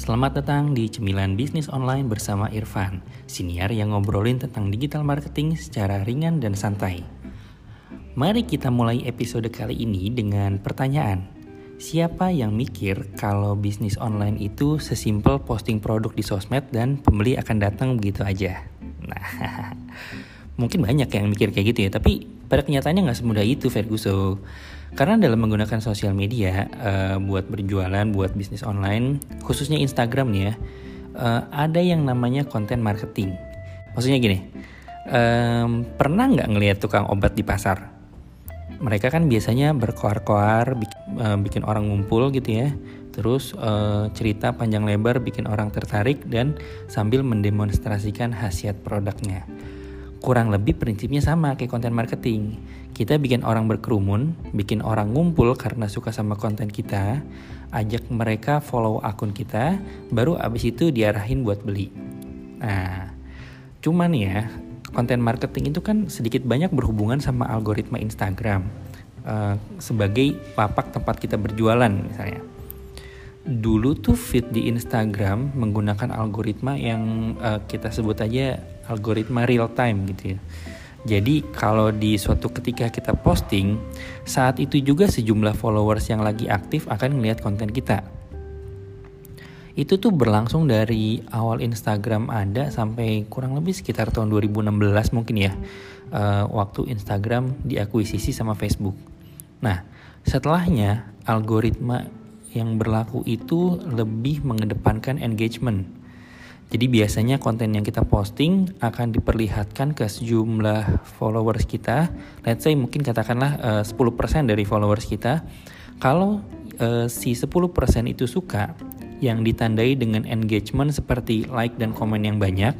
Selamat datang di Cemilan Bisnis Online bersama Irfan, siniar yang ngobrolin tentang digital marketing secara ringan dan santai. Mari kita mulai episode kali ini dengan pertanyaan. Siapa yang mikir kalau bisnis online itu sesimpel posting produk di sosmed dan pembeli akan datang begitu aja? Nah, mungkin banyak yang mikir kayak gitu ya, tapi pada kenyataannya nggak semudah itu Ferguson. Karena dalam menggunakan sosial media uh, buat berjualan, buat bisnis online, khususnya Instagram nih ya, uh, ada yang namanya konten marketing. Maksudnya gini, um, pernah nggak ngelihat tukang obat di pasar? Mereka kan biasanya berkoar-koar, bikin, uh, bikin orang ngumpul gitu ya, terus uh, cerita panjang lebar bikin orang tertarik dan sambil mendemonstrasikan khasiat produknya kurang lebih prinsipnya sama kayak konten marketing. Kita bikin orang berkerumun, bikin orang ngumpul karena suka sama konten kita, ajak mereka follow akun kita, baru abis itu diarahin buat beli. Nah, cuman ya, konten marketing itu kan sedikit banyak berhubungan sama algoritma Instagram uh, sebagai papak tempat kita berjualan misalnya. Dulu tuh feed di Instagram menggunakan algoritma yang uh, kita sebut aja algoritma real time gitu ya. Jadi kalau di suatu ketika kita posting, saat itu juga sejumlah followers yang lagi aktif akan melihat konten kita. Itu tuh berlangsung dari awal Instagram ada sampai kurang lebih sekitar tahun 2016 mungkin ya. Uh, waktu Instagram diakuisisi sama Facebook. Nah, setelahnya algoritma yang berlaku itu lebih mengedepankan engagement jadi biasanya konten yang kita posting akan diperlihatkan ke sejumlah followers kita. Let's say mungkin katakanlah uh, eh, 10% dari followers kita. Kalau uh, si 10% itu suka yang ditandai dengan engagement seperti like dan komen yang banyak,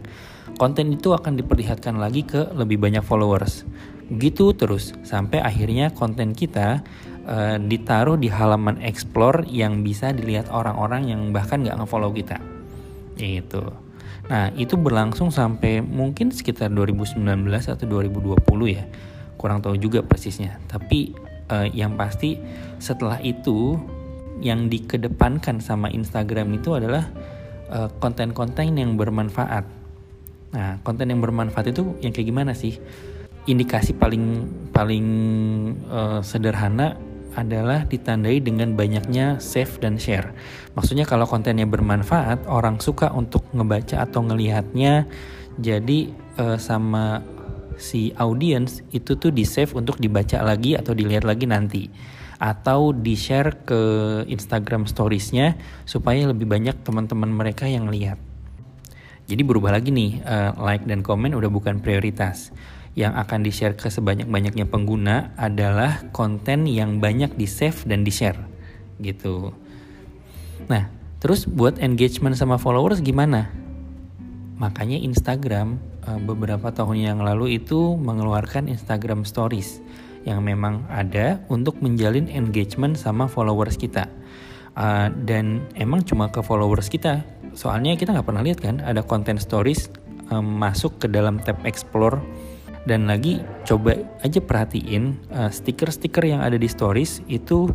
konten itu akan diperlihatkan lagi ke lebih banyak followers. Gitu terus sampai akhirnya konten kita uh, ditaruh di halaman explore yang bisa dilihat orang-orang yang bahkan nggak nge-follow kita. Itu. Nah, itu berlangsung sampai mungkin sekitar 2019 atau 2020 ya. Kurang tahu juga persisnya. Tapi uh, yang pasti setelah itu yang dikedepankan sama Instagram itu adalah eh, konten-konten yang bermanfaat. Nah, konten yang bermanfaat itu yang kayak gimana sih? Indikasi paling paling uh, sederhana adalah ditandai dengan banyaknya save dan share. Maksudnya kalau kontennya bermanfaat, orang suka untuk ngebaca atau ngelihatnya. Jadi uh, sama si audience itu tuh di save untuk dibaca lagi atau dilihat lagi nanti atau di share ke Instagram storiesnya supaya lebih banyak teman-teman mereka yang lihat. Jadi berubah lagi nih, uh, like dan komen udah bukan prioritas yang akan di-share ke sebanyak-banyaknya pengguna adalah konten yang banyak di-save dan di-share gitu. Nah, terus buat engagement sama followers gimana? Makanya Instagram eh, beberapa tahun yang lalu itu mengeluarkan Instagram Stories yang memang ada untuk menjalin engagement sama followers kita. Uh, dan emang cuma ke followers kita. Soalnya kita nggak pernah lihat kan ada konten stories um, masuk ke dalam tab explore dan lagi coba aja perhatiin uh, stiker-stiker yang ada di stories itu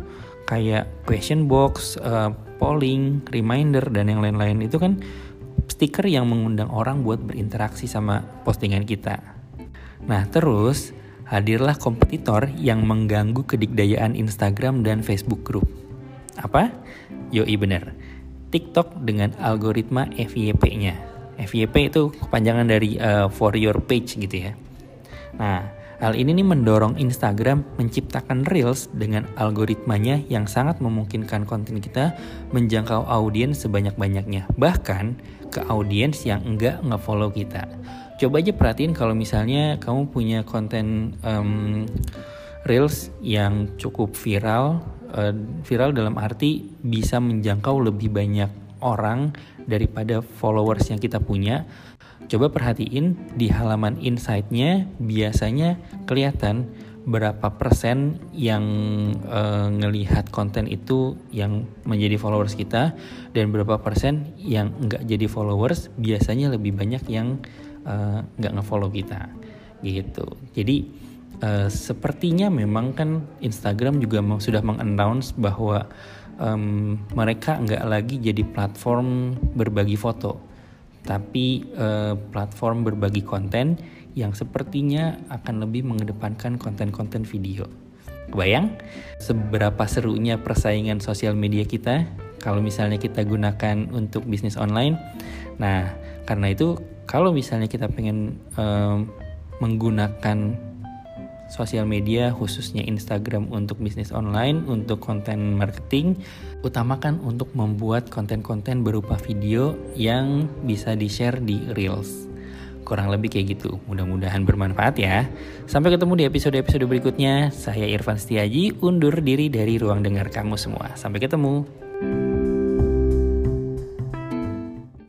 kayak question box, uh, polling, reminder dan yang lain-lain itu kan stiker yang mengundang orang buat berinteraksi sama postingan kita. Nah, terus hadirlah kompetitor yang mengganggu kedikdayaan Instagram dan Facebook Group. Apa? Yoi bener. TikTok dengan algoritma FYP-nya. FYP itu kepanjangan dari uh, for your page gitu ya. Nah, hal ini nih mendorong Instagram menciptakan Reels dengan algoritmanya yang sangat memungkinkan konten kita menjangkau audiens sebanyak-banyaknya. Bahkan ke audiens yang enggak nge-follow kita. Coba aja perhatiin kalau misalnya kamu punya konten um, Reels yang cukup viral, uh, viral dalam arti bisa menjangkau lebih banyak orang daripada followers yang kita punya Coba perhatiin di halaman insight-nya biasanya kelihatan berapa persen yang uh, ngelihat konten itu yang menjadi followers kita dan berapa persen yang nggak jadi followers biasanya lebih banyak yang uh, nggak ngefollow kita. Gitu. Jadi uh, sepertinya memang kan Instagram juga sudah mengannounce bahwa um, mereka nggak lagi jadi platform berbagi foto, tapi uh, platform berbagi konten yang sepertinya akan lebih mengedepankan konten-konten video. Kebayang seberapa serunya persaingan sosial media kita kalau misalnya kita gunakan untuk bisnis online. Nah, karena itu kalau misalnya kita pengen um, menggunakan sosial media khususnya Instagram untuk bisnis online, untuk konten marketing, utamakan untuk membuat konten-konten berupa video yang bisa di-share di Reels. Kurang lebih kayak gitu. Mudah-mudahan bermanfaat ya. Sampai ketemu di episode-episode berikutnya. Saya Irfan Setiaji undur diri dari ruang dengar kamu semua. Sampai ketemu.